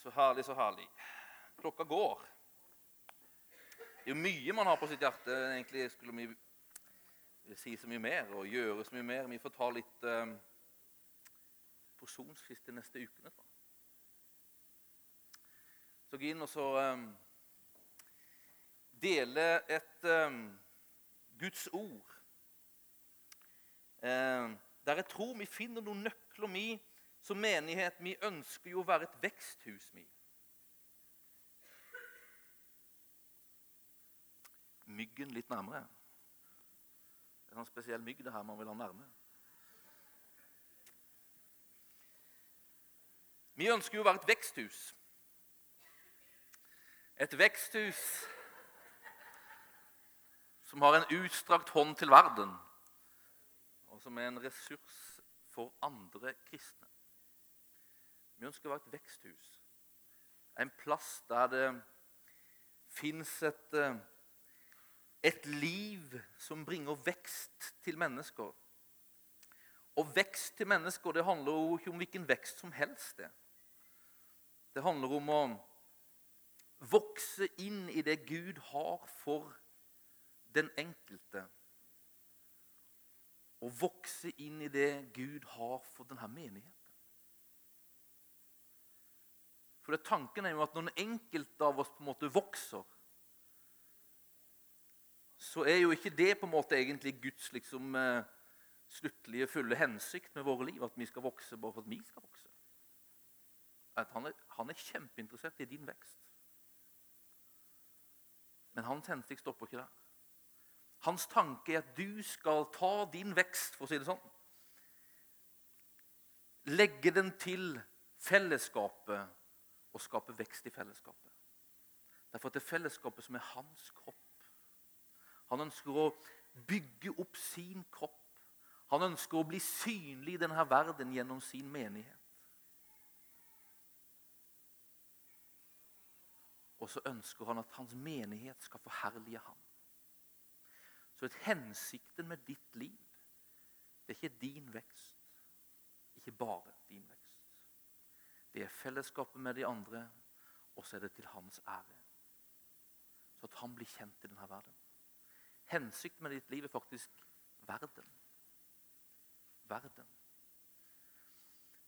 Så herlig, så herlig. Klokka går. Det er jo mye man har på sitt hjerte. Egentlig skulle vi si så mye mer og gjøre så mye mer. Vi får ta litt eh, porsjonsfisk de neste ukene. Så gå inn og så eh, dele et eh, Guds ord. Der jeg tror vi finner noen nøkler vi som menighet Vi ønsker jo å være et veksthus. vi. Myggen litt nærmere. Det er en spesiell mygg det her man vil ha nærme. Vi ønsker jo å være et veksthus. Et veksthus som har en utstrakt hånd til verden, og som er en ressurs for andre kristne. Vi ønsker å være et veksthus. En plass der det fins et, eh, et liv som bringer vekst til mennesker. Og vekst til mennesker det handler jo ikke om hvilken vekst som helst. Det Det handler om å vokse inn i det Gud har for den enkelte. Å vokse inn i det Gud har for denne menigheten. For det, Tanken er jo at når den enkelte av oss på en måte vokser, så er jo ikke det på en måte egentlig Guds liksom, eh, sluttelige, fulle hensikt med våre liv. At vi skal vokse bare for at vi skal vokse. At han, er, han er kjempeinteressert i din vekst. Men hans hensikt stopper ikke der. Hans tanke er at du skal ta din vekst, for å si det sånn. Legge den til fellesskapet og skape vekst i fellesskapet. Derfor er det er fellesskapet som er hans kropp. Han ønsker å bygge opp sin kropp. Han ønsker å bli synlig i denne verden gjennom sin menighet. Og så ønsker han at hans menighet skal forherlige ham. Så et hensikten med ditt liv det er ikke din vekst, ikke bare din vekst. Det er fellesskapet med de andre, og så er det til hans ære. Så at han blir kjent i denne verden. Hensikten med ditt liv er faktisk verden. Verden.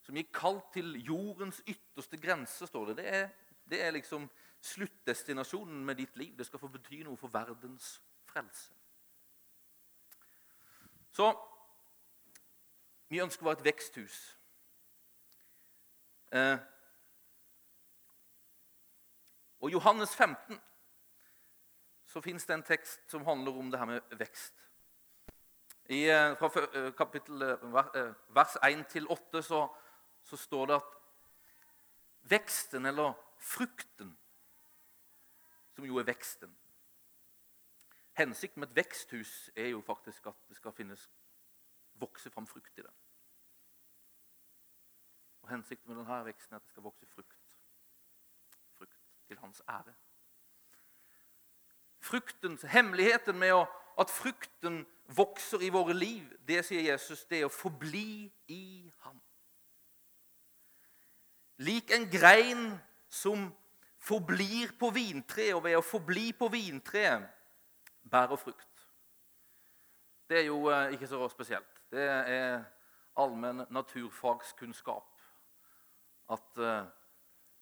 Som gir kalt til jordens ytterste grense, står det. Det er, det er liksom sluttdestinasjonen med ditt liv. Det skal få bety noe for verdens frelse. Så vi ønsker å være et veksthus. Eh, og I Johannes 15 så fins det en tekst som handler om det her med vekst. I, eh, fra eh, kapittel, vers 1-8 så, så står det at veksten, eller frukten, som jo er veksten Hensikten med et veksthus er jo faktisk at det skal finnes vokse fram frukt i det. Og Hensikten med denne veksten er at det skal vokse frukt. Frukt til hans ære. Fruktens, Hemmeligheten med å, at frukten vokser i våre liv, det sier Jesus, det er å forbli i ham. Lik en grein som forblir på vintreet, og ved å forbli på vintreet bærer frukt. Det er jo eh, ikke så spesielt. Det er allmenn naturfagskunnskap at eh,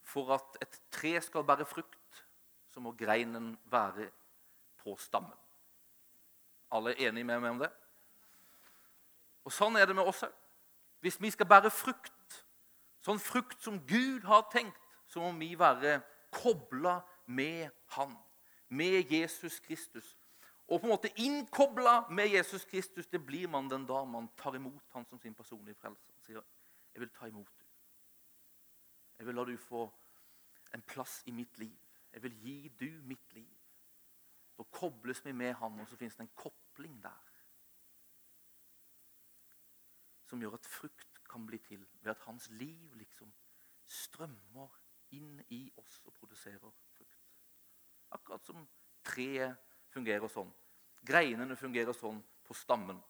for at et tre skal bære frukt, så må greinen være på stammen. Alle er enige med meg om det? Og Sånn er det med oss òg. Hvis vi skal bære frukt, sånn frukt som Gud har tenkt, så må vi være kobla med Han, med Jesus Kristus. Og på en måte innkobla med Jesus Kristus det blir man den dag man tar imot Han som sin personlige frelser. Han sier, 'Jeg vil ta imot. Jeg vil la du få en plass i mitt liv. Jeg vil gi du mitt liv.' Da kobles vi med Han, og så finnes det en kopling der som gjør at frukt kan bli til ved at hans liv liksom strømmer inn i oss og produserer frukt. Akkurat som treet fungerer sånn. Greinene fungerer sånn på stammen.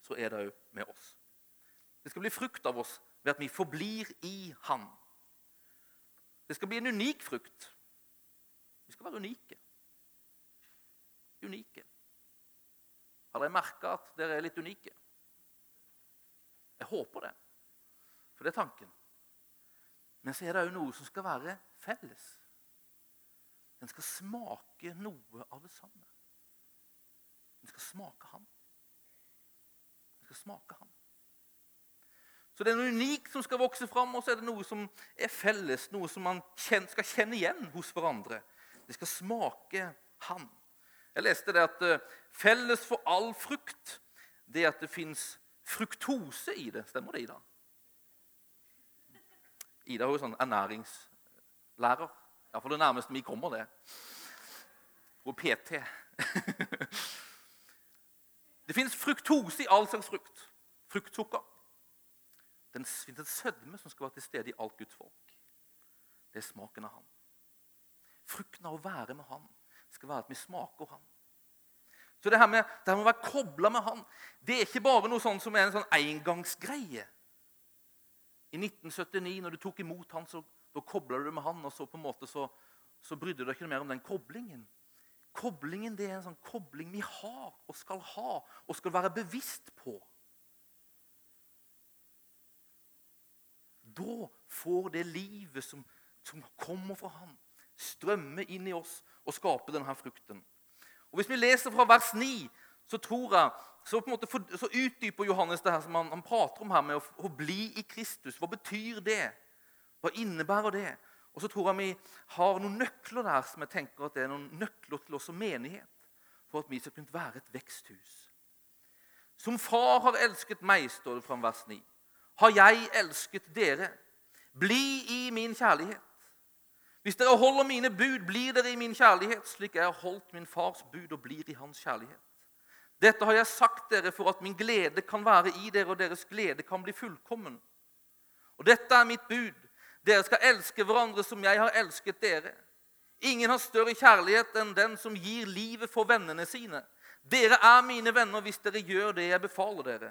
Så er det òg med oss. Det skal bli frukt av oss ved at vi forblir i Han. Det skal bli en unik frukt. Vi skal være unike. Unike. Har dere merka at dere er litt unike? Jeg håper det, for det er tanken. Men så er det òg noe som skal være felles. Den skal smake noe av det samme. Den skal smake ham. Den skal smake ham. Så det er noe unikt som skal vokse fram, og så er det noe som er felles. Noe som man skal kjenne igjen hos hverandre. Det skal smake han. Jeg leste det at eh, felles for all frukt det er at det fins fruktose i det. Stemmer det, Ida? Ida er jo sånn ernæringslærer. Iallfall det nærmeste vi kommer det. Er PT. det fins fruktose i all slags frukt. Fruktsukker. Det fins en sødme som skal være til stede i alt Guds folk. Det er smaken av Han. Frukten av å være med Han skal være at vi smaker Han. Så det her med, det her med å være kobla med han, det er ikke bare noe sånn som er en sånn engangsgreie. I 1979, når du tok imot han, så da kobla du med han, og så på en måte så, så brydde du deg ikke mer om den koblingen. Koblingen det er en sånn kobling vi har og skal ha og skal være bevisst på. Da får det livet som, som kommer fra ham, strømme inn i oss og skape denne frukten. Og Hvis vi leser fra vers 9, så tror jeg, så, på en måte, så utdyper Johannes det her som han, han prater om her med å, å, bli i Kristus. Hva betyr det? Hva innebærer det? Og så tror jeg vi har noen nøkler der som jeg tenker at det er noen nøkler til oss som menighet. For at vi skal kunne være et veksthus. Som far har elsket meg, står det fra vers 9, har jeg elsket dere. Bli i min kjærlighet. Hvis dere holder mine bud, blir dere i min kjærlighet, slik jeg har holdt min fars bud og blir i hans kjærlighet. Dette har jeg sagt dere for at min glede kan være i dere, og deres glede kan bli fullkommen. Og dette er mitt bud. Dere skal elske hverandre som jeg har elsket dere. Ingen har større kjærlighet enn den som gir livet for vennene sine. Dere er mine venner hvis dere gjør det jeg befaler dere.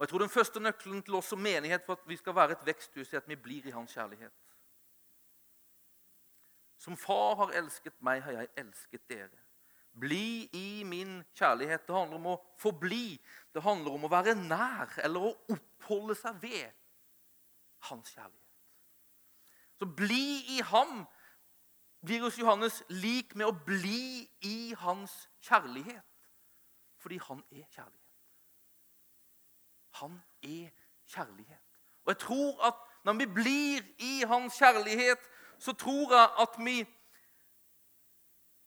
Og jeg tror Den første nøkkelen til oss som menighet for at vi skal være et veksthus, er at vi blir i Hans kjærlighet. Som far har elsket meg, har jeg elsket dere. Bli i min kjærlighet. Det handler om å forbli. Det handler om å være nær eller å oppholde seg ved hans kjærlighet. Så bli i ham blir hos Johannes lik med å bli i hans kjærlighet. Fordi han er kjærlighet. Han er kjærlighet. Og jeg tror at når vi blir i hans kjærlighet, så tror jeg at vi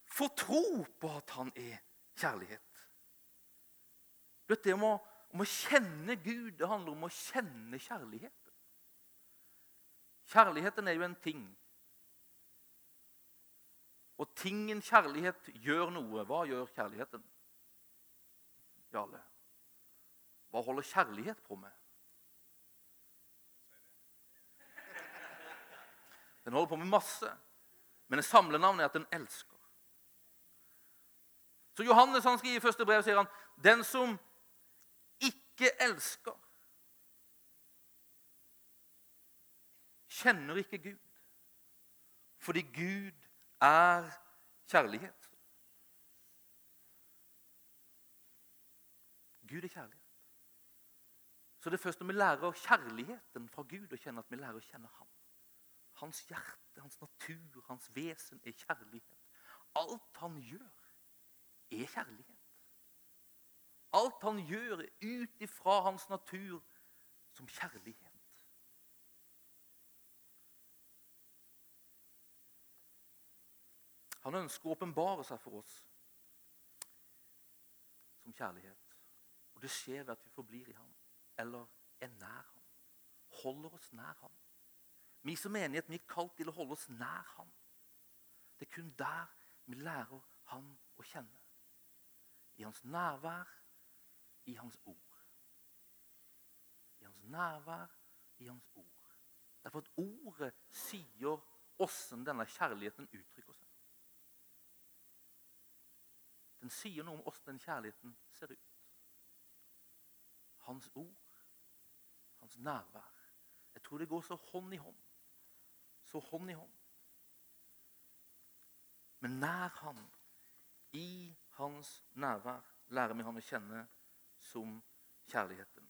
får tro på at han er kjærlighet. Det om å, om å kjenne Gud det handler om å kjenne kjærligheten. Kjærligheten er jo en ting. Og tingen kjærlighet gjør noe. Hva gjør kjærligheten? Jarle, hva holder kjærlighet på med? Den holder på med masse. Men det samlenavnet er at den elsker. Så Johannes han skriver i første brev sier han, den som ikke elsker, kjenner ikke Gud. Fordi Gud er kjærlighet. Gud er kjærlighet. Så det er først når vi lærer kjærligheten fra Gud, og kjenner at vi lærer å kjenne Ham. Hans hjerte, hans natur, hans vesen er kjærlighet. Alt han gjør, er kjærlighet. Alt han gjør, er ut ifra hans natur som kjærlighet. Han ønsker å åpenbare seg for oss som kjærlighet. Og det skjer ved at vi forblir i ham, eller er nær ham. Holder oss nær ham. Vi som menighet vi er kalt til å holde oss nær ham. Det er kun der Vi lærer ham å kjenne. I hans nærvær, i hans ord. I hans nærvær, i hans ord. Derfor at ordet sier åssen denne kjærligheten uttrykker seg. Den sier noe om åssen den kjærligheten ser ut. Hans ord, hans nærvær. Jeg tror det går så hånd i hånd. Så hånd i hånd. Men nær han, i hans nærvær, lærer vi han å kjenne som kjærligheten.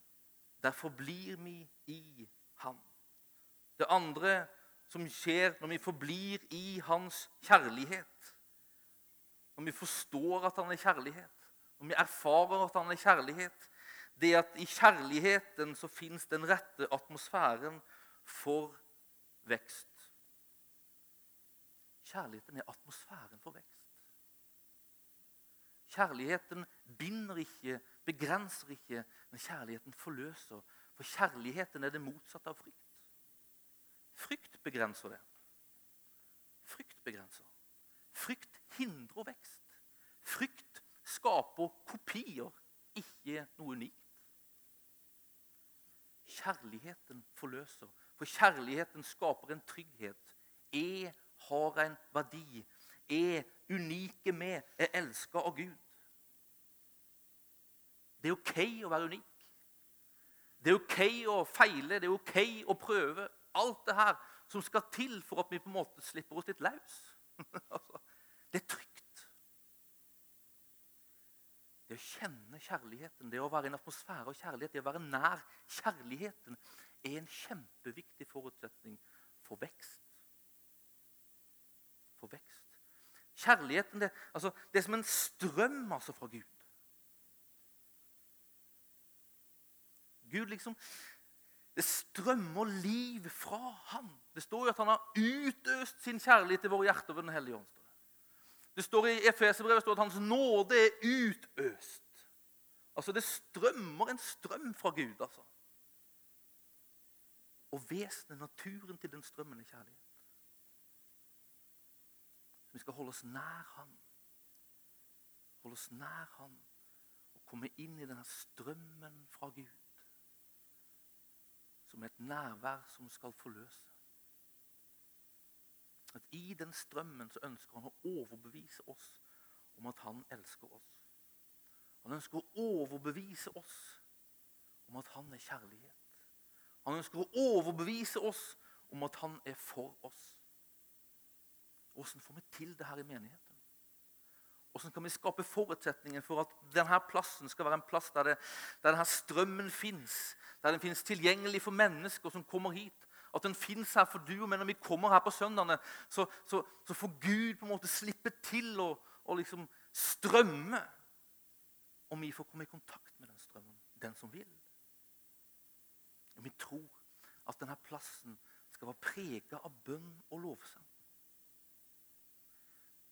Derfor blir vi i han. Det andre som skjer når vi forblir i hans kjærlighet, når vi forstår at han er kjærlighet, når vi erfarer at han er kjærlighet, det at i kjærligheten så fins den rette atmosfæren for vekst. Kjærligheten er atmosfæren for vekst. Kjærligheten binder ikke, begrenser ikke, men kjærligheten forløser. For kjærligheten er det motsatte av frykt. Frykt begrenser det. Frykt begrenser. Frykt hindrer vekst. Frykt skaper kopier, ikke noe unikt. Kjærligheten forløser, for kjærligheten skaper en trygghet. Jeg har en verdi. Er unike med, er elska av Gud. Det er OK å være unik. Det er OK å feile, det er OK å prøve. Alt det her som skal til for at vi på en måte slipper oss litt løs. Altså, det er trygt. Det å kjenne kjærligheten, det å være i en atmosfære av kjærlighet, det å være nær kjærligheten, er en kjempeviktig forutsetning for vekst for vekst. Kjærligheten det, altså, det er som en strøm altså, fra Gud. Gud liksom Det strømmer liv fra ham. Det står jo at han har utøst sin kjærlighet i våre hjerter ved Den hellige ånd. Det står i Efeserbrevet at hans nåde er utøst. Altså Det strømmer en strøm fra Gud. altså. Og vesenet, naturen til den strømmen, er kjærlighet. Vi skal holde oss nær Han. Holde oss nær Han og komme inn i denne strømmen fra Gud. Som et nærvær som skal forløse. At I den strømmen så ønsker han å overbevise oss om at han elsker oss. Han ønsker å overbevise oss om at han er kjærlighet. Han ønsker å overbevise oss om at han er for oss. Hvordan får vi til det her i menigheten? Hvordan kan vi skape forutsetningen for at denne plassen skal være en plass der, det, der denne strømmen fins? Der den fins tilgjengelig for mennesker som kommer hit? At den fins her for du og meg når vi kommer her på søndagene. Så, så, så, får Gud på en måte slippe til og, og liksom strømme. Og vi får komme i kontakt med den strømmen, den som vil. Og vi tror at denne plassen skal være prega av bønn og lovsang.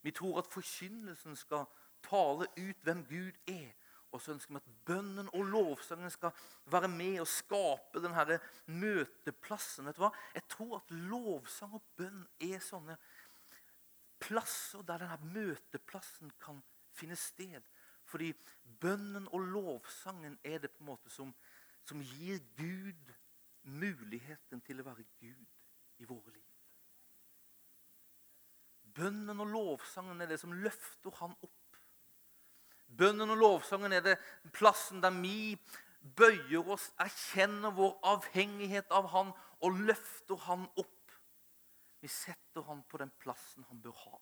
Vi tror at forkynnelsen skal tale ut hvem Gud er. Og så ønsker vi at bønnen og lovsangen skal være med og skape denne møteplassen. Vet du hva? Jeg tror at lovsang og bønn er sånne plasser der denne møteplassen kan finne sted. Fordi bønnen og lovsangen er det på en måte som, som gir Gud muligheten til å være Gud i våre liv. Bønnen og lovsangen er det som løfter han opp. Bønnen og lovsangen er det plassen der vi bøyer oss, erkjenner vår avhengighet av han og løfter han opp. Vi setter han på den plassen han bør ha.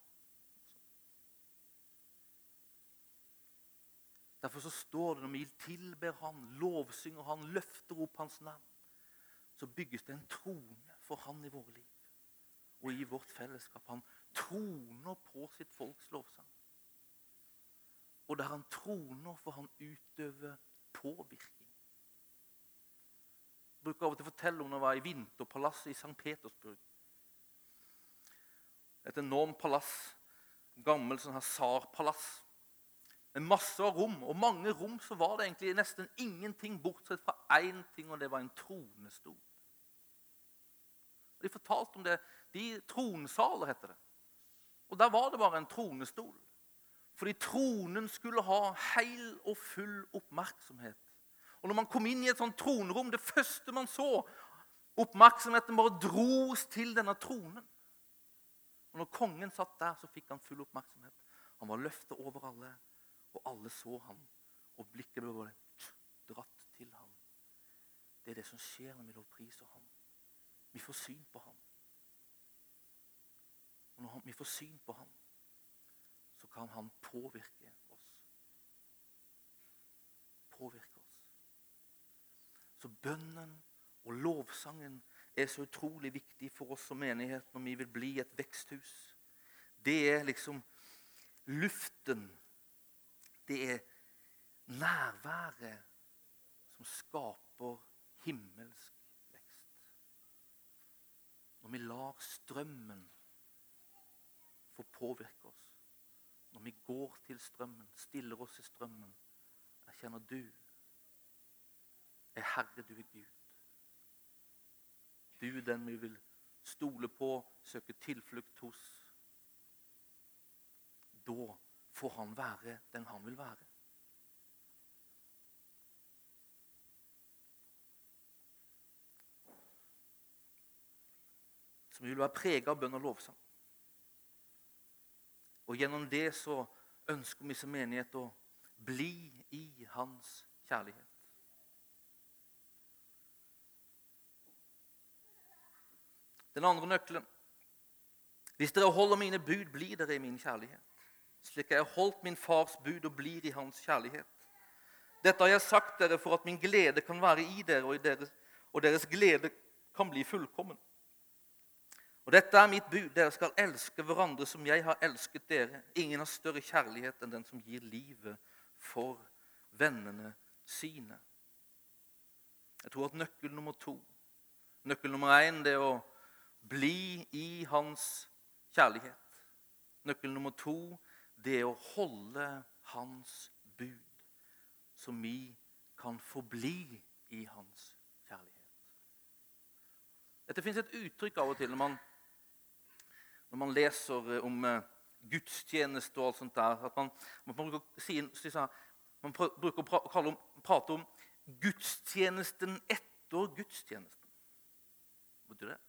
Derfor så står det når vi tilber han, lovsynger han, løfter opp hans navn, så bygges det en trone for han i våre liv og i vårt fellesskap. Han troner på sitt folks lovsang. Og der han troner, for han utøver påvirkning. Jeg bruker av og til å fortelle om da jeg var i Vinterpalasset i St. Petersburg. Et enormt palass. Gammelt sånn her tsarpalass. Med masse av rom. Og mange rom så var det egentlig nesten ingenting bortsett fra én ting, og det var en tronestol. De fortalte om det. De Tronsaler heter det. Og der var det bare en tronestol. Fordi tronen skulle ha heil og full oppmerksomhet. Og når man kom inn i et sånt tronrom, det første man så Oppmerksomheten bare dros til denne tronen. Og når kongen satt der, så fikk han full oppmerksomhet. Han var løftet over alle, og alle så ham. Og blikket ble bare dratt til ham. Det er det som skjer når vi lovpriser ham. Vi får syn på ham. Og når vi får syn på ham, så kan han påvirke oss. Påvirke oss. Så bønnen og lovsangen er så utrolig viktig for oss som menighet når vi vil bli et veksthus. Det er liksom luften. Det er nærværet som skaper himmelsk vekst. Når vi lar strømmen få påvirke oss. Når vi går til strømmen, stiller oss i strømmen, erkjenner du er Herre, du er Gud. Du den vi vil stole på, søke tilflukt hos. Da får han være den han vil være. Som vil være prega av bønn og lovsang. Og gjennom det så ønsker vi som menighet å bli i hans kjærlighet. Den andre nøkkelen. Hvis dere holder mine bud, blir dere i min kjærlighet. Slik jeg har holdt min fars bud og blir i hans kjærlighet. Dette har jeg sagt dere for at min glede kan være i dere, og, i deres, og deres glede kan bli fullkommen. Og dette er mitt bud. Dere skal elske hverandre som jeg har elsket dere. Ingen har større kjærlighet enn den som gir livet for vennene sine. Jeg tror at nøkkel nummer to Nøkkel nummer én det er å bli i hans kjærlighet. Nøkkel nummer to det er å holde hans bud, så vi kan forbli i hans kjærlighet. Dette fins et uttrykk av og til når man, når man leser eh, om eh, gudstjeneste og alt sånt der. at Man, man bruker, si, man bruker å prate om gudstjenesten etter gudstjenesten. Hva betyr det?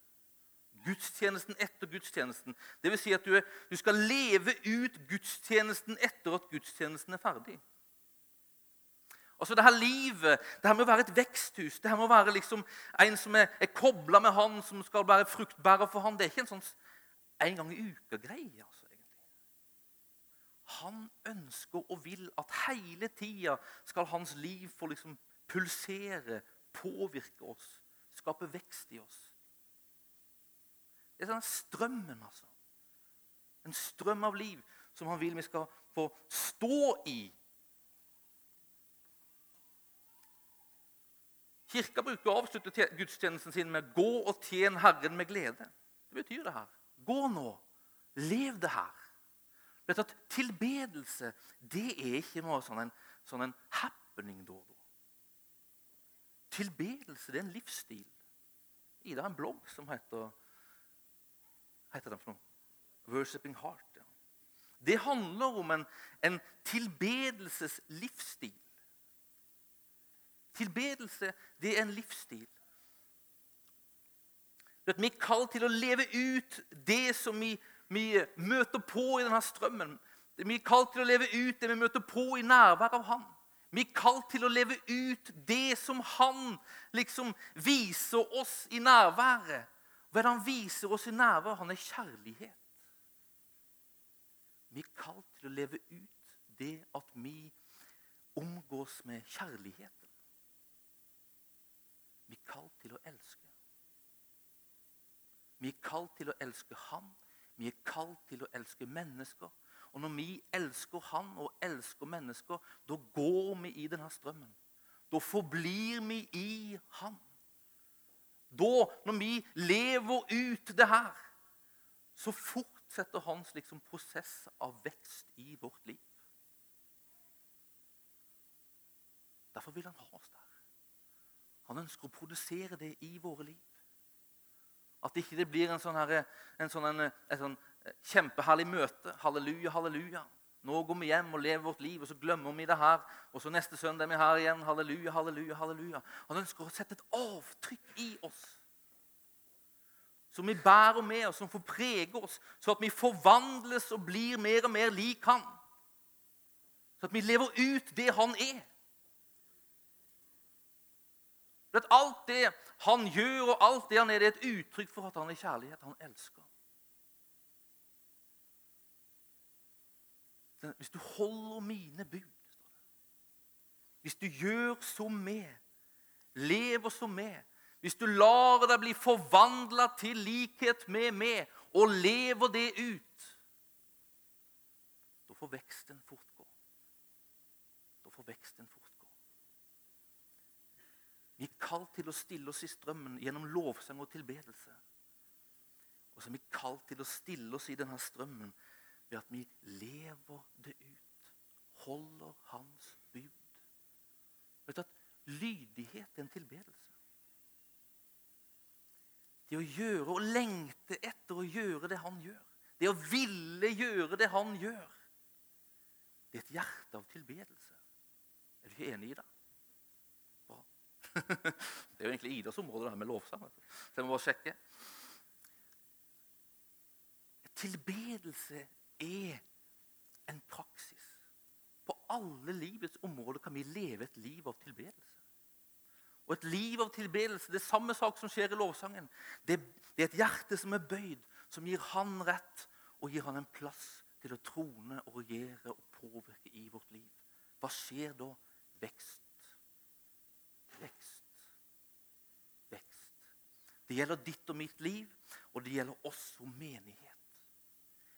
gudstjenesten etter gudstjenesten. Det vil si at du, du skal leve ut gudstjenesten etter at gudstjenesten er ferdig. Altså det her livet, det her med å være et veksthus, det her med å være liksom en som er, er kobla med han, som skal være fruktbærer for han, det er ikke en sånn en gang i uka-greie. altså egentlig. Han ønsker og vil at hele tida skal hans liv få liksom pulsere, påvirke oss, skape vekst i oss. Det er sånn strømmen, altså. En strøm av liv som han vil vi skal få stå i. Kirka bruker å avslutte gudstjenesten sin med 'gå og tjen Herren med glede'. Det betyr det her. Gå nå. Lev det her. Vet at Tilbedelse det er ikke noe sånn en, sånn en happening da og da. Tilbedelse det er en livsstil. Ida har en blogg som heter heter den for noe? Worshipping Heart. Ja. Det handler om en, en tilbedelseslivsstil. Tilbedelse, det er en livsstil. Vi er kalt til å leve ut det som vi, vi møter på i denne strømmen. Vi er kalt til å leve ut det vi møter på i nærvær av Han. Vi er kalt til å leve ut det som Han liksom viser oss i nærværet. Hva er det han viser oss i nærvær? Han er kjærlighet. Vi er kalt til å leve ut det at vi omgås med kjærligheten. Vi er kalt til å elske. Vi er kalt til å elske Han. Vi er kalt til å elske mennesker. Og når vi elsker Han og elsker mennesker, da går vi i denne strømmen. Da forblir vi i Han. Da, når vi lever ut det her, så fortsetter hans liksom, prosess av vekst i vårt liv. Derfor vil han ha oss der. Han ønsker å produsere det i våre liv. At ikke det blir en sånn, her, en sånn, en, en sånn Kjempeherlig møte. Halleluja, halleluja. Nå går vi hjem og lever vårt liv, og så glemmer vi det her. Og så neste søndag er vi her igjen. Halleluja, halleluja, halleluja. Han ønsker å sette et avtrykk i oss. Som vi bærer med oss, som får prege oss, så at vi forvandles og blir mer og mer lik Han. Så at vi lever ut det Han er. For Alt det han gjør, og alt det han er, det er et uttrykk for at han er kjærlighet. Han elsker. Hvis du holder mine bud Hvis du gjør som meg, lever som meg Hvis du lar deg bli forvandla til likhet med meg og lever det ut Da får veksten fortgå. Da får veksten. Vi er kalt til å stille oss i strømmen gjennom lovsang og tilbedelse. Og så er vi kalt til å stille oss i denne strømmen ved at vi lever det ut. Holder Hans bud. Vet du at Lydighet er en tilbedelse. Det å gjøre og lengte etter å gjøre det han gjør. Det å ville gjøre det han gjør. Det er et hjerte av tilbedelse. Er du ikke enig i det? Det er jo egentlig Idas område, det her med lovsang. Så jeg må bare sjekke. Tilbedelse er en praksis. På alle livets områder kan vi leve et liv av tilbedelse. Og et liv av tilbedelse, det er samme sak som skjer i lovsangen. Det, det er et hjerte som er bøyd, som gir Han rett og gir Han en plass til å trone og regjere og påvirke i vårt liv. Hva skjer da? Vekst. Vekst. Det gjelder ditt og mitt liv, og det gjelder oss som menighet.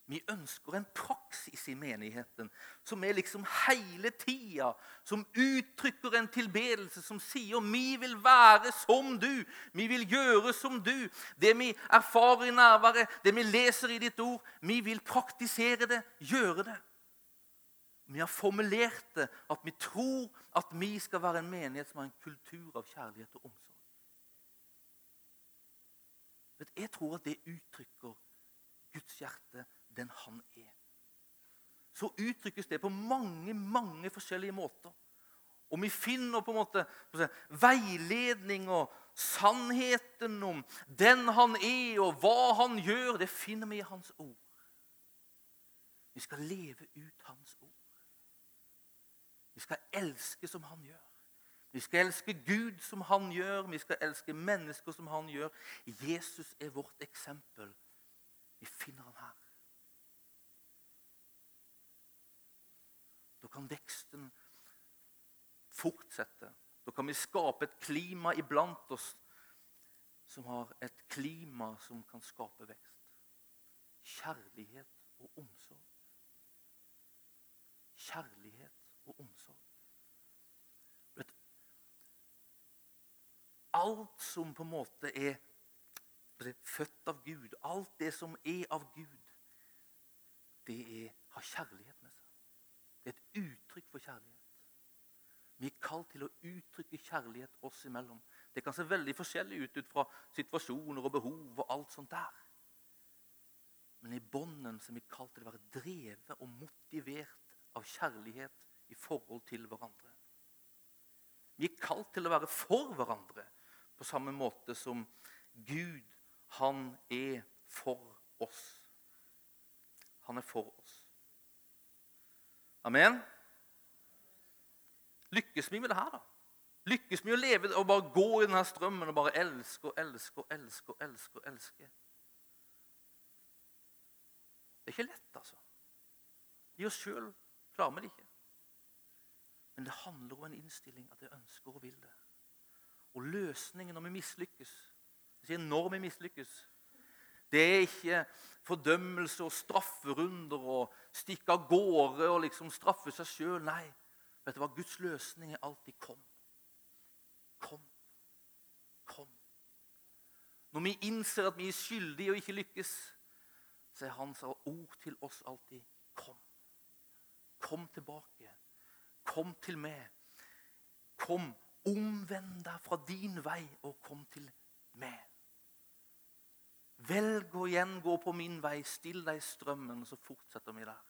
Vi ønsker en praksis i menigheten som er liksom hele tida, som uttrykker en tilbedelse som sier 'Vi vil være som du', 'Vi vil gjøre som du'. Det vi erfarer i nærværet, det vi leser i ditt ord, vi vil praktisere det, gjøre det. Vi har formulert det at vi tror at vi skal være en menighet som har en kultur av kjærlighet og omsorg. Jeg tror at det uttrykker Guds hjerte, den han er. Så uttrykkes det på mange mange forskjellige måter. Og vi finner på en måte veiledning og sannheten om den han er, og hva han gjør. Det finner vi i hans ord. Vi skal leve ut hans ord. Vi skal elske som han gjør. Vi skal elske Gud som han gjør. Vi skal elske mennesker som han gjør. Jesus er vårt eksempel. Vi finner han her. Da kan veksten fortsette. Da kan vi skape et klima iblant oss som har et klima som kan skape vekst. Kjærlighet og omsorg. Kjærlighet og omsorg. Alt som på en måte er født av Gud, alt det som er av Gud, det er, har kjærlighet med seg. Det er et uttrykk for kjærlighet. Vi er kalt til å uttrykke kjærlighet oss imellom. Det kan se veldig forskjellig ut ut fra situasjoner og behov og alt sånt der. Men i bånden er vi kalt til å være drevet og motivert av kjærlighet i forhold til hverandre. Vi er kalt til å være for hverandre på samme måte som Gud, han er for oss. Han er for oss. Amen. Lykkes vi med det her, da? Lykkes vi å leve og bare gå i denne strømmen og bare elske og elske og elske og elske? og elske? Det er ikke lett, altså. I oss sjøl klarer vi det ikke. Men det handler om en innstilling at jeg ønsker og vil det. Og løsningen når vi mislykkes når vi mislykkes. Det er ikke fordømmelse og strafferunder og stikke av gårde og liksom straffe seg sjøl. Nei, vet du hva? Guds løsning er alltid kom. Kom. Kom. Når vi innser at vi er skyldige og ikke lykkes, så er hans ord til oss alltid kom. Kom tilbake. Kom til meg. Kom, omvend deg fra din vei og kom til meg. Velg å igjen gå på min vei, still deg i strømmen, så fortsetter vi der.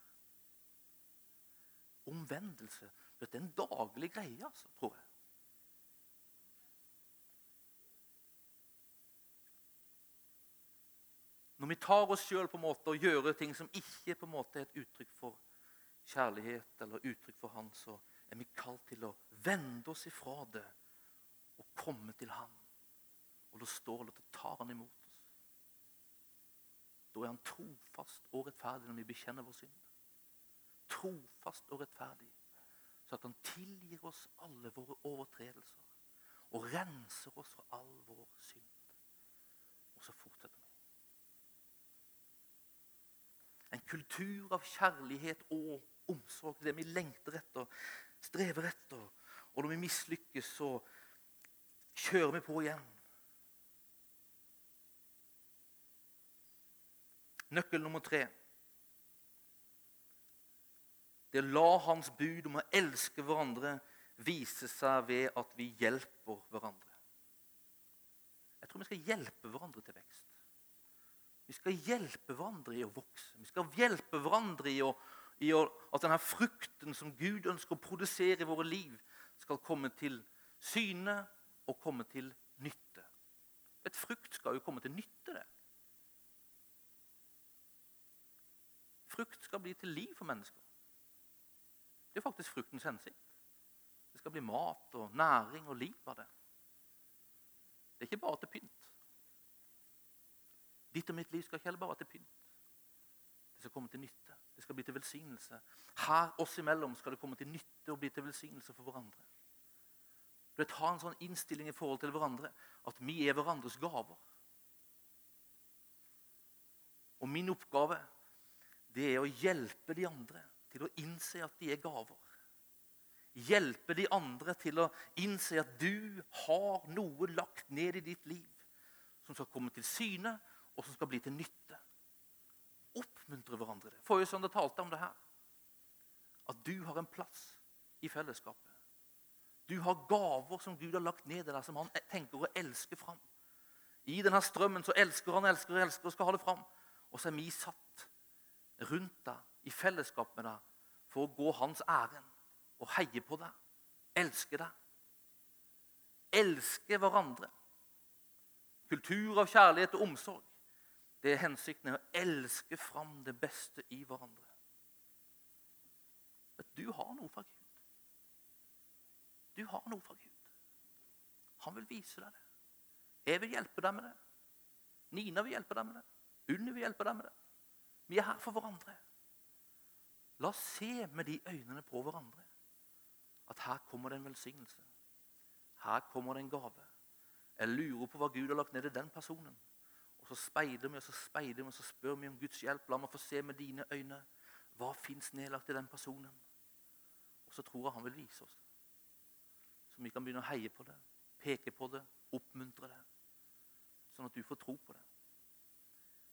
Omvendelse det er en daglig greie, altså, tror jeg. Når vi tar oss sjøl og gjør ting som ikke på en måte er et uttrykk for kjærlighet eller uttrykk for Han, så er vi kalt til å vende oss ifra det og komme til Han. Og da står det at tar Han imot oss. Da er Han trofast og rettferdig når vi bekjenner vår synd. Trofast og rettferdig, så at Han tilgir oss alle våre overtredelser og renser oss fra all vår synd. Og så fortsetter vi. En kultur av kjærlighet og omsorg. Det vi lengter etter, strever etter. Og når vi mislykkes, så kjører vi på igjen. Nøkkel nummer tre. Det å la Hans bud om å elske hverandre vise seg ved at vi hjelper hverandre. Jeg tror vi skal hjelpe hverandre til vekst. Vi skal hjelpe hverandre i å vokse. Vi skal hjelpe hverandre i, å, i at denne frukten som Gud ønsker å produsere i våre liv, skal komme til syne og komme til nytte. Et frukt skal jo komme til nytte. det. Frukt skal bli til liv for mennesker. Det er faktisk fruktens hensikt. Det skal bli mat og næring og liv av det. Det er ikke bare til pynt. Ditt og mitt liv skal ikke heller bare være til pynt. Det skal komme til nytte. Det skal bli til velsignelse. Her oss imellom skal det komme til nytte og bli til velsignelse for hverandre. Du vet, Ha en sånn innstilling i forhold til hverandre at vi er hverandres gaver. Og min oppgave det er å hjelpe de andre til å innse at de er gaver. Hjelpe de andre til å innse at du har noe lagt ned i ditt liv som skal komme til syne, og som skal bli til nytte. Oppmuntre hverandre. Forrige søndag talte om det her. At du har en plass i fellesskapet. Du har gaver som Gud har lagt ned i deg, som han tenker å elske fram. I denne strømmen så elsker han, elsker elsker og skal ha det fram. Og så er vi satt rundt deg i fellesskap med deg for å gå hans ærend og heie på deg, elske deg. Elske hverandre. Kultur av kjærlighet og omsorg. Det er hensikten er å elske fram det beste i hverandre. At du har noe fra Gud. Du har noe fra Gud. Han vil vise deg det. Jeg vil hjelpe deg med det. Nina vil hjelpe deg med det. Unni vil hjelpe deg med det. Vi er her for hverandre. La oss se med de øynene på hverandre at her kommer det en velsignelse. Her kommer det en gave. Jeg lurer på hva Gud har lagt ned i den personen. Og så speider vi og så speider vi og så spør vi om Guds hjelp. La meg få se med dine øyne. Hva fins nedlagt i den personen? Og så tror jeg han vil vise oss det. Så vi kan begynne å heie på det, peke på det, oppmuntre det. Sånn at du får tro på det.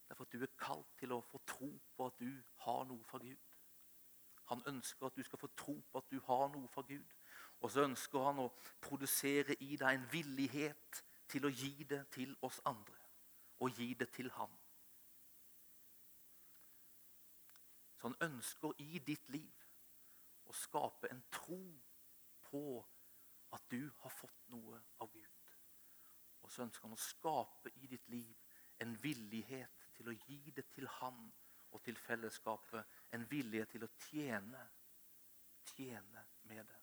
Derfor at du er kalt til å få tro på at du har noe fra Gud. Han ønsker at du skal få tro på at du har noe fra Gud. Og så ønsker han å produsere i deg en villighet til å gi det til oss andre og gi det til ham. Så han ønsker i ditt liv å skape en tro på at du har fått noe av Gud. Og så ønsker han å skape i ditt liv en villighet til å gi det til ham og til fellesskapet. En villighet til å tjene. Tjene med det.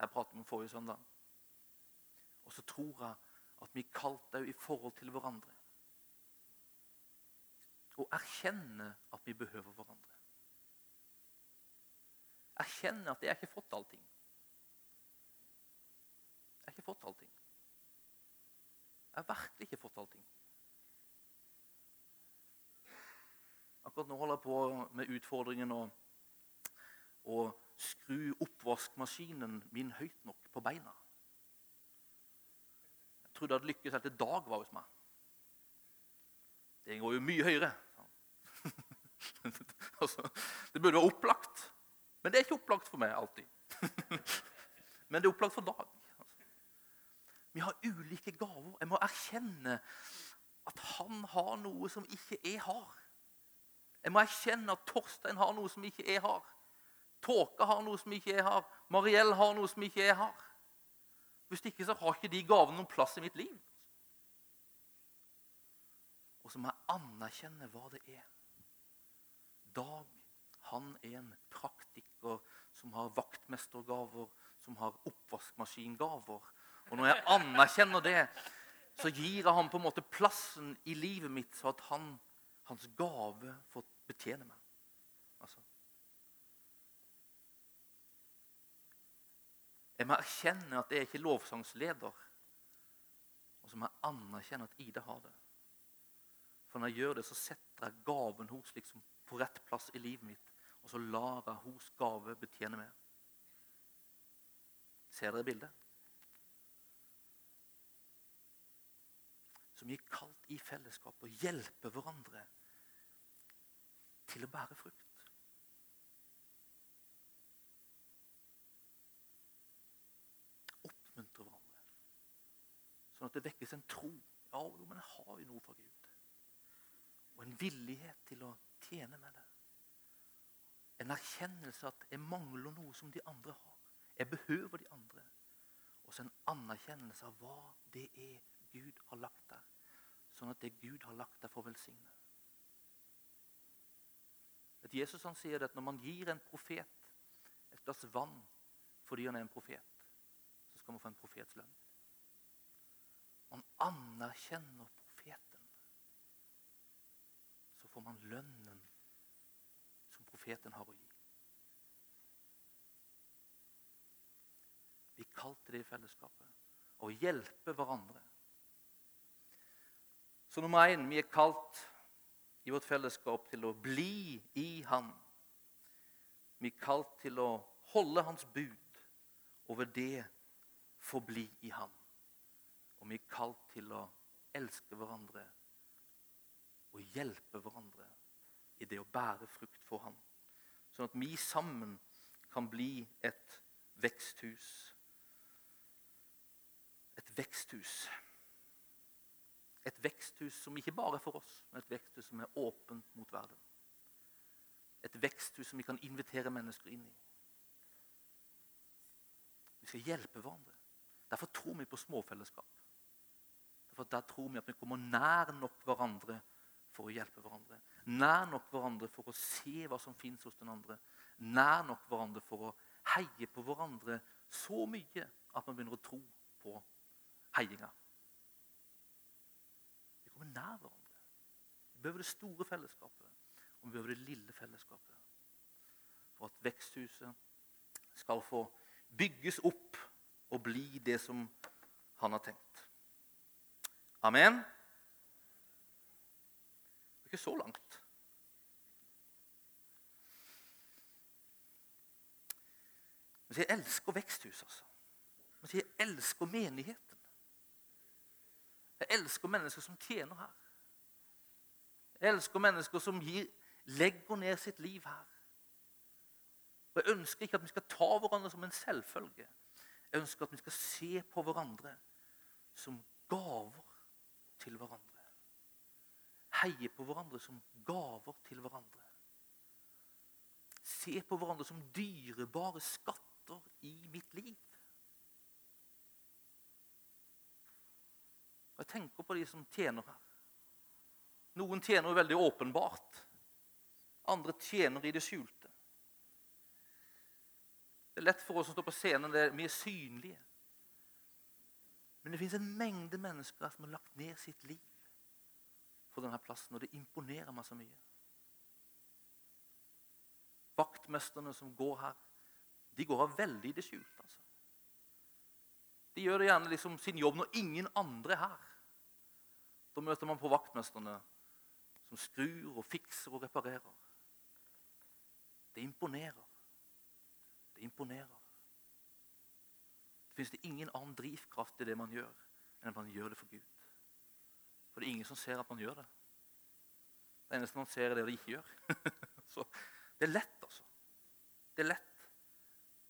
Det pratet om forrige søndag. Og så tror jeg at vi er kalt òg i forhold til hverandre å erkjenne at vi behøver hverandre. Erkjenne at jeg har ikke fått allting. Jeg har ikke fått allting. Jeg har virkelig ikke fått allting. Akkurat nå holder jeg på med utfordringen å, å skru oppvaskmaskinen min høyt nok på beina. Jeg trodde jeg hadde lykkes helt til Dag var hos meg. Det går jo mye høyere. altså, det burde være opplagt. Men det er ikke opplagt for meg alltid. Men det er opplagt for Dag. Altså. Vi har ulike gaver. Jeg må erkjenne at han har noe som ikke jeg har. Jeg må erkjenne at Torstein har noe som ikke jeg har. Tåke har noe som ikke jeg har. Mariell har noe som ikke jeg har. Hvis ikke så har ikke de gavene noen plass i mitt liv. Og så må jeg anerkjenne hva det er. Dag, han er en praktiker som har vaktmestergaver, som har oppvaskmaskingaver. Og når jeg anerkjenner det, så gir jeg ham på en måte plassen i livet mitt, så at han, hans gave får betjene meg. Altså. Jeg må erkjenne at jeg er ikke lovsangsleder. Og så må jeg anerkjenne at Ida har det. For når jeg gjør det, så setter jeg gaven hos liksom på rett plass i livet mitt. Og så lar jeg hos gave betjene meg. Ser dere bildet? Som gir kalt i fellesskap og hjelper hverandre til å bære frukt. Oppmuntre hverandre. Sånn at det vekkes en tro. Ja, men jeg har jo noe fra Gud. Og en villighet til å tjene med det. En erkjennelse at jeg mangler noe som de andre har. Jeg behøver de andre. Og så en anerkjennelse av hva det er Gud har lagt der. Sånn at det Gud har lagt der, får velsigne. At Jesus han sier at når man gir en profet et glass vann fordi han er en profet, så skal man få en profets lønn. Man anerkjenner profeten. Så får man lønnen profeten har å gi. Vi kalte det i fellesskapet å hjelpe hverandre. Så nummer én vi er kalt i vårt fellesskap til å bli i Han. Vi er kalt til å holde Hans bud, og ved det forbli i Han. Og vi er kalt til å elske hverandre og hjelpe hverandre i det å bære frukt for Han. Sånn at vi sammen kan bli et veksthus. Et veksthus et veksthus som ikke bare er for oss, men et veksthus som er åpent mot verden. Et veksthus som vi kan invitere mennesker inn i. Vi skal hjelpe hverandre. Derfor tror vi på småfellesskap. Derfor Der tror vi at vi kommer nær nok hverandre for å hjelpe hverandre. Nær nok hverandre for å se hva som fins hos den andre. Nær nok hverandre for å heie på hverandre så mye at man begynner å tro på heiinga kommer nær hverandre. Vi behøver det store fellesskapet, og vi behøver det lille fellesskapet. For at veksthuset skal få bygges opp og bli det som han har tenkt. Amen. Ikke så langt. Men jeg elsker veksthus, altså. Men jeg elsker menigheten'. Jeg elsker mennesker som tjener her. Jeg elsker mennesker som gir, legger ned sitt liv her. Og Jeg ønsker ikke at vi skal ta hverandre som en selvfølge. Jeg ønsker at vi skal se på hverandre som gaver til hverandre. Heie på hverandre som gaver til hverandre. Se på hverandre som dyrebare skatter i mitt liv. Og Jeg tenker på de som tjener her. Noen tjener veldig åpenbart. Andre tjener i det skjulte. Det er lett for oss som står på scenen, det er mye synlige. Men det fins en mengde mennesker som har lagt ned sitt liv for denne plassen, og det imponerer meg så mye. Vaktmesterne som går her, de går av veldig i det skjulte. altså. De gjør det gjerne liksom sin jobb når ingen andre er her. Da møter man på vaktmesterne som skrur og fikser og reparerer. Det imponerer. Det imponerer. Det fins ingen annen drivkraft i det man gjør, enn at man gjør det for Gud. For det er ingen som ser at man gjør det. Det eneste man ser, er det de ikke gjør. Så det er lett, altså. Det er lett.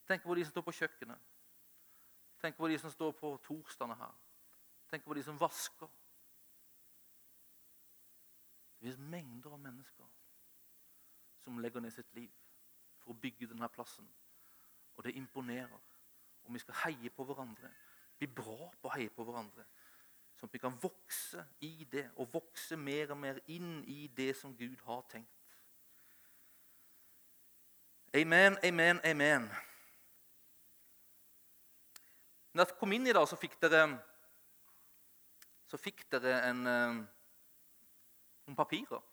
Tenk på de som står på kjøkkenet. Tenk på de som står på torsdagene her. Tenk på de som vasker. Det finnes mengder av mennesker som legger ned sitt liv for å bygge denne plassen. Og det imponerer. Og vi skal heie på hverandre. Bli bra på å heie på hverandre. Sånn at vi kan vokse i det, og vokse mer og mer inn i det som Gud har tenkt. Amen, amen, amen. Når dere kom inn i dag, så fikk dere, så fikk dere en, eh, noen papirer.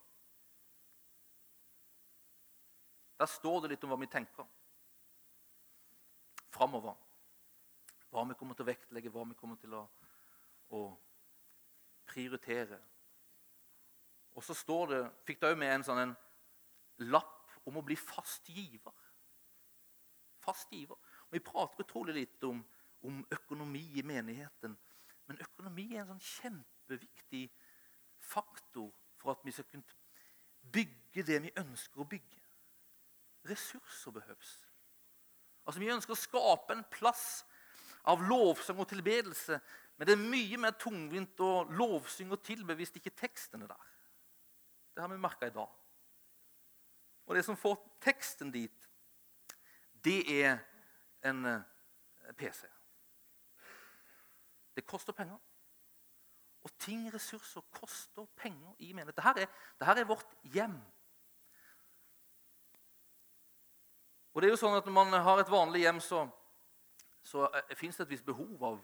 Der står det litt om hva vi tenker framover. Hva vi kommer til å vektlegge, hva vi kommer til å, å prioritere. Og så står det, fikk det òg med en sånn en lapp om å bli fast giver. Fast giver. Og Vi prater utrolig litt om om økonomi i menigheten. Men økonomi er en sånn kjempeviktig faktor for at vi skal kunne bygge det vi ønsker å bygge. Ressurser behøves. Altså, Vi ønsker å skape en plass av lovsang og tilbedelse. Men det er mye mer tungvint å lovsynge og tilbe hvis ikke teksten er der. Det har vi merka i dag. Og det som får teksten dit, det er en eh, PC. Det koster penger. Og ting, ressurser, koster penger i menighet. Dette er, er vårt hjem. Og det er jo sånn at Når man har et vanlig hjem, så, så eh, fins det et visst behov av,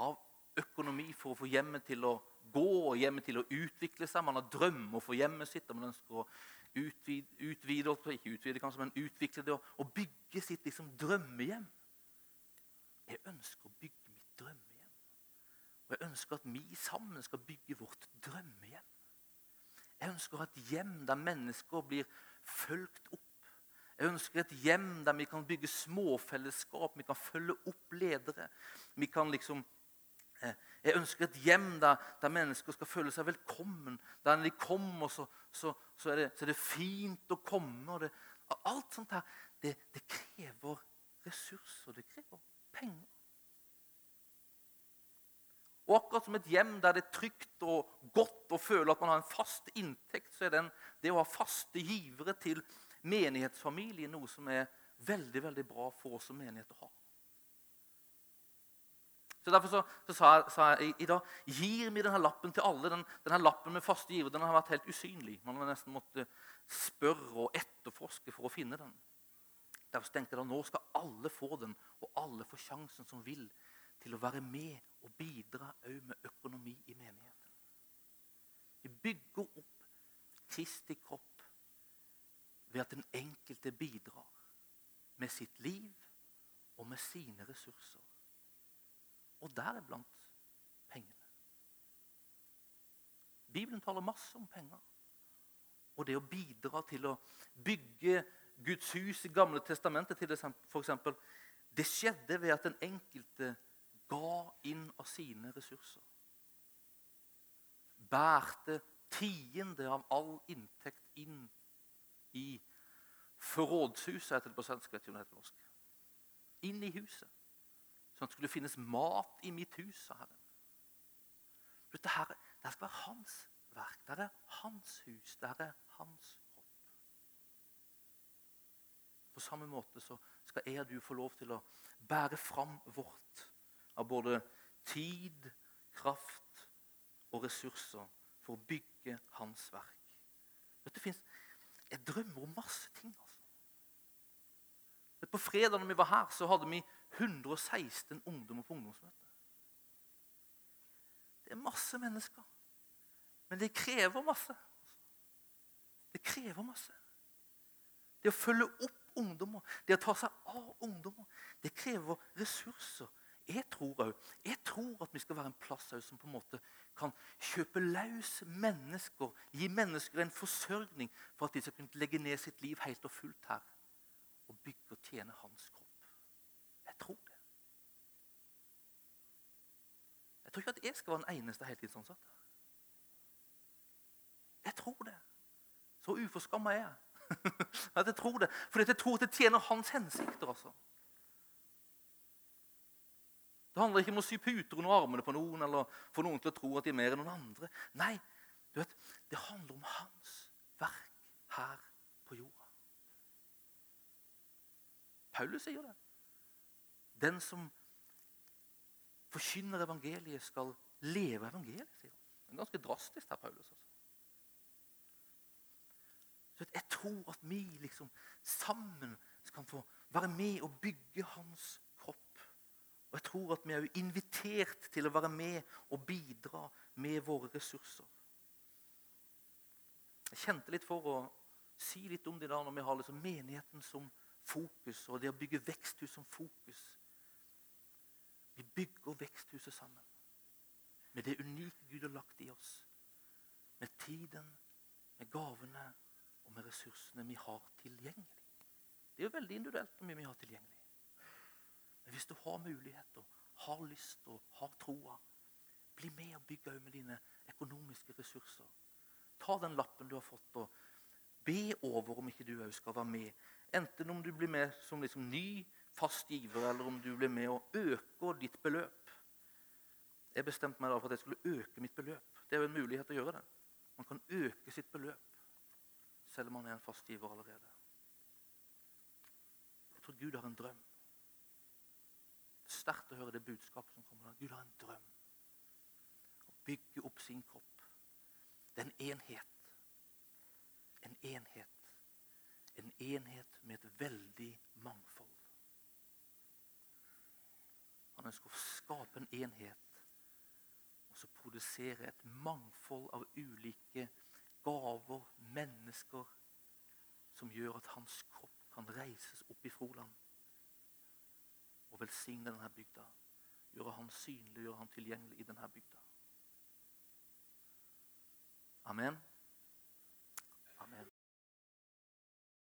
av, økonomi for å få hjemmet til å gå og hjemmet til å utvikle seg. Man har drømmer for hjemmet sitt. og Man ønsker å utvide, utvide ikke utvide kanskje, men utvikle det og, og bygge sitt liksom, drømmehjem. Jeg ønsker å bygge mitt drømmehjem. Og Jeg ønsker at vi sammen skal bygge vårt drømmehjem. Jeg ønsker et hjem der mennesker blir fulgt opp. Jeg ønsker et hjem der vi kan bygge småfellesskap, vi kan følge opp ledere. Vi kan liksom, jeg ønsker et hjem der, der, mennesker skal føle seg velkommen. Der når de kommer, så, så, så, er, det, så er, det, fint å komme. Det, alt sånt her, det, det krever ressurser, det krever penger. Og akkurat som et hjem der det er trygt og godt å føle at man har en fast inntekt, så er den, det å ha faste givere til menighetsfamilien noe som er veldig veldig bra for oss som menighet å ha. Så Derfor så, så sa, jeg, sa, jeg, i dag gir vi denne lappen til alle. Den, denne lappen med faste givere den har vært helt usynlig. Man har nesten måttet spørre og etterforske for å finne den. Derfor tenker jeg da, Nå skal alle få den, og alle får sjansen som vil til å være med og bidra òg med økonomi i menigheten. Vi bygger opp Kristi kropp ved at den enkelte bidrar med sitt liv og med sine ressurser. Og deriblant pengene. Bibelen taler masse om penger. Og det å bidra til å bygge Guds hus i Gamle testamentet, til f.eks. Det skjedde ved at den enkelte ga inn av sine ressurser. Bærte tiende av all inntekt inn i forrådshuset, heter på svensk. vet ikke om det heter norsk. Inn i huset. Sånn at det skulle finnes mat i mitt hus, sa Herren. Dette her, det skal være hans verk. Det er hans hus. Det er hans kropp. På samme måte så skal jeg og du få lov til å bære fram vårt av både tid, kraft og ressurser for å bygge hans verk. Dette finnes, Jeg drømmer om masse ting. altså. På fredag når vi var her, så hadde vi 116 ungdommer på ungdomsmøte. Det er masse mennesker. Men det krever masse. Det krever masse. Det å følge opp ungdommer, det å ta seg av ungdommer, det krever ressurser jeg tror Jeg tror at vi skal være en plass som på en måte kan kjøpe løs mennesker, gi mennesker en forsørgning for at de skal kunne legge ned sitt liv helt og fullt her og bygge og tjene hans kropp. Tror det. Jeg tror ikke at jeg skal være den eneste heltidsansatte. Jeg tror det. Så uforskamma er jeg. at jeg tror det. Fordi jeg tror at det tjener hans hensikter. altså. Det handler ikke om å sy puter under armene på noen eller få noen til å tro at de er mer enn noen andre. Nei, Du vet, Det handler om hans verk her på jorda. Paulus sier det. Den som forkynner evangeliet, skal leve evangeliet, sier han. Det er ganske drastisk her, Paulus. Også. Så jeg tror at vi liksom sammen skal få være med og bygge hans kropp. Og jeg tror at vi er invitert til å være med og bidra med våre ressurser. Jeg kjente litt for å si litt om det da når vi har liksom menigheten som fokus, og det å bygge veksthus som fokus. Vi bygger veksthuset sammen med det unike Gud har lagt i oss. Med tiden, med gavene og med ressursene vi har tilgjengelig. Det er jo veldig individuelt hvor mye vi har tilgjengelig. Men hvis du har muligheter, har lyst og har troa, bli med og bygge med dine økonomiske ressurser. Ta den lappen du har fått, og be over om ikke du òg skal være med. Enten om du blir med som liksom ny fast giver, eller om du blir med og øker ditt beløp. Jeg bestemte meg da for at jeg skulle øke mitt beløp. Det er jo en mulighet å gjøre det. Man kan øke sitt beløp selv om man er en fast giver allerede. Jeg tror Gud har en drøm. Det er sterkt å høre det budskapet som kommer. Gud har en drøm. Å bygge opp sin kropp. Det er en enhet. En enhet. En enhet med et veldig mangfold. Han ønsker å skape en enhet og så produsere et mangfold av ulike gaver, mennesker, som gjør at hans kropp kan reises opp i Froland og velsigne denne bygda. Gjøre han synlig, gjøre han tilgjengelig i denne bygda. Amen.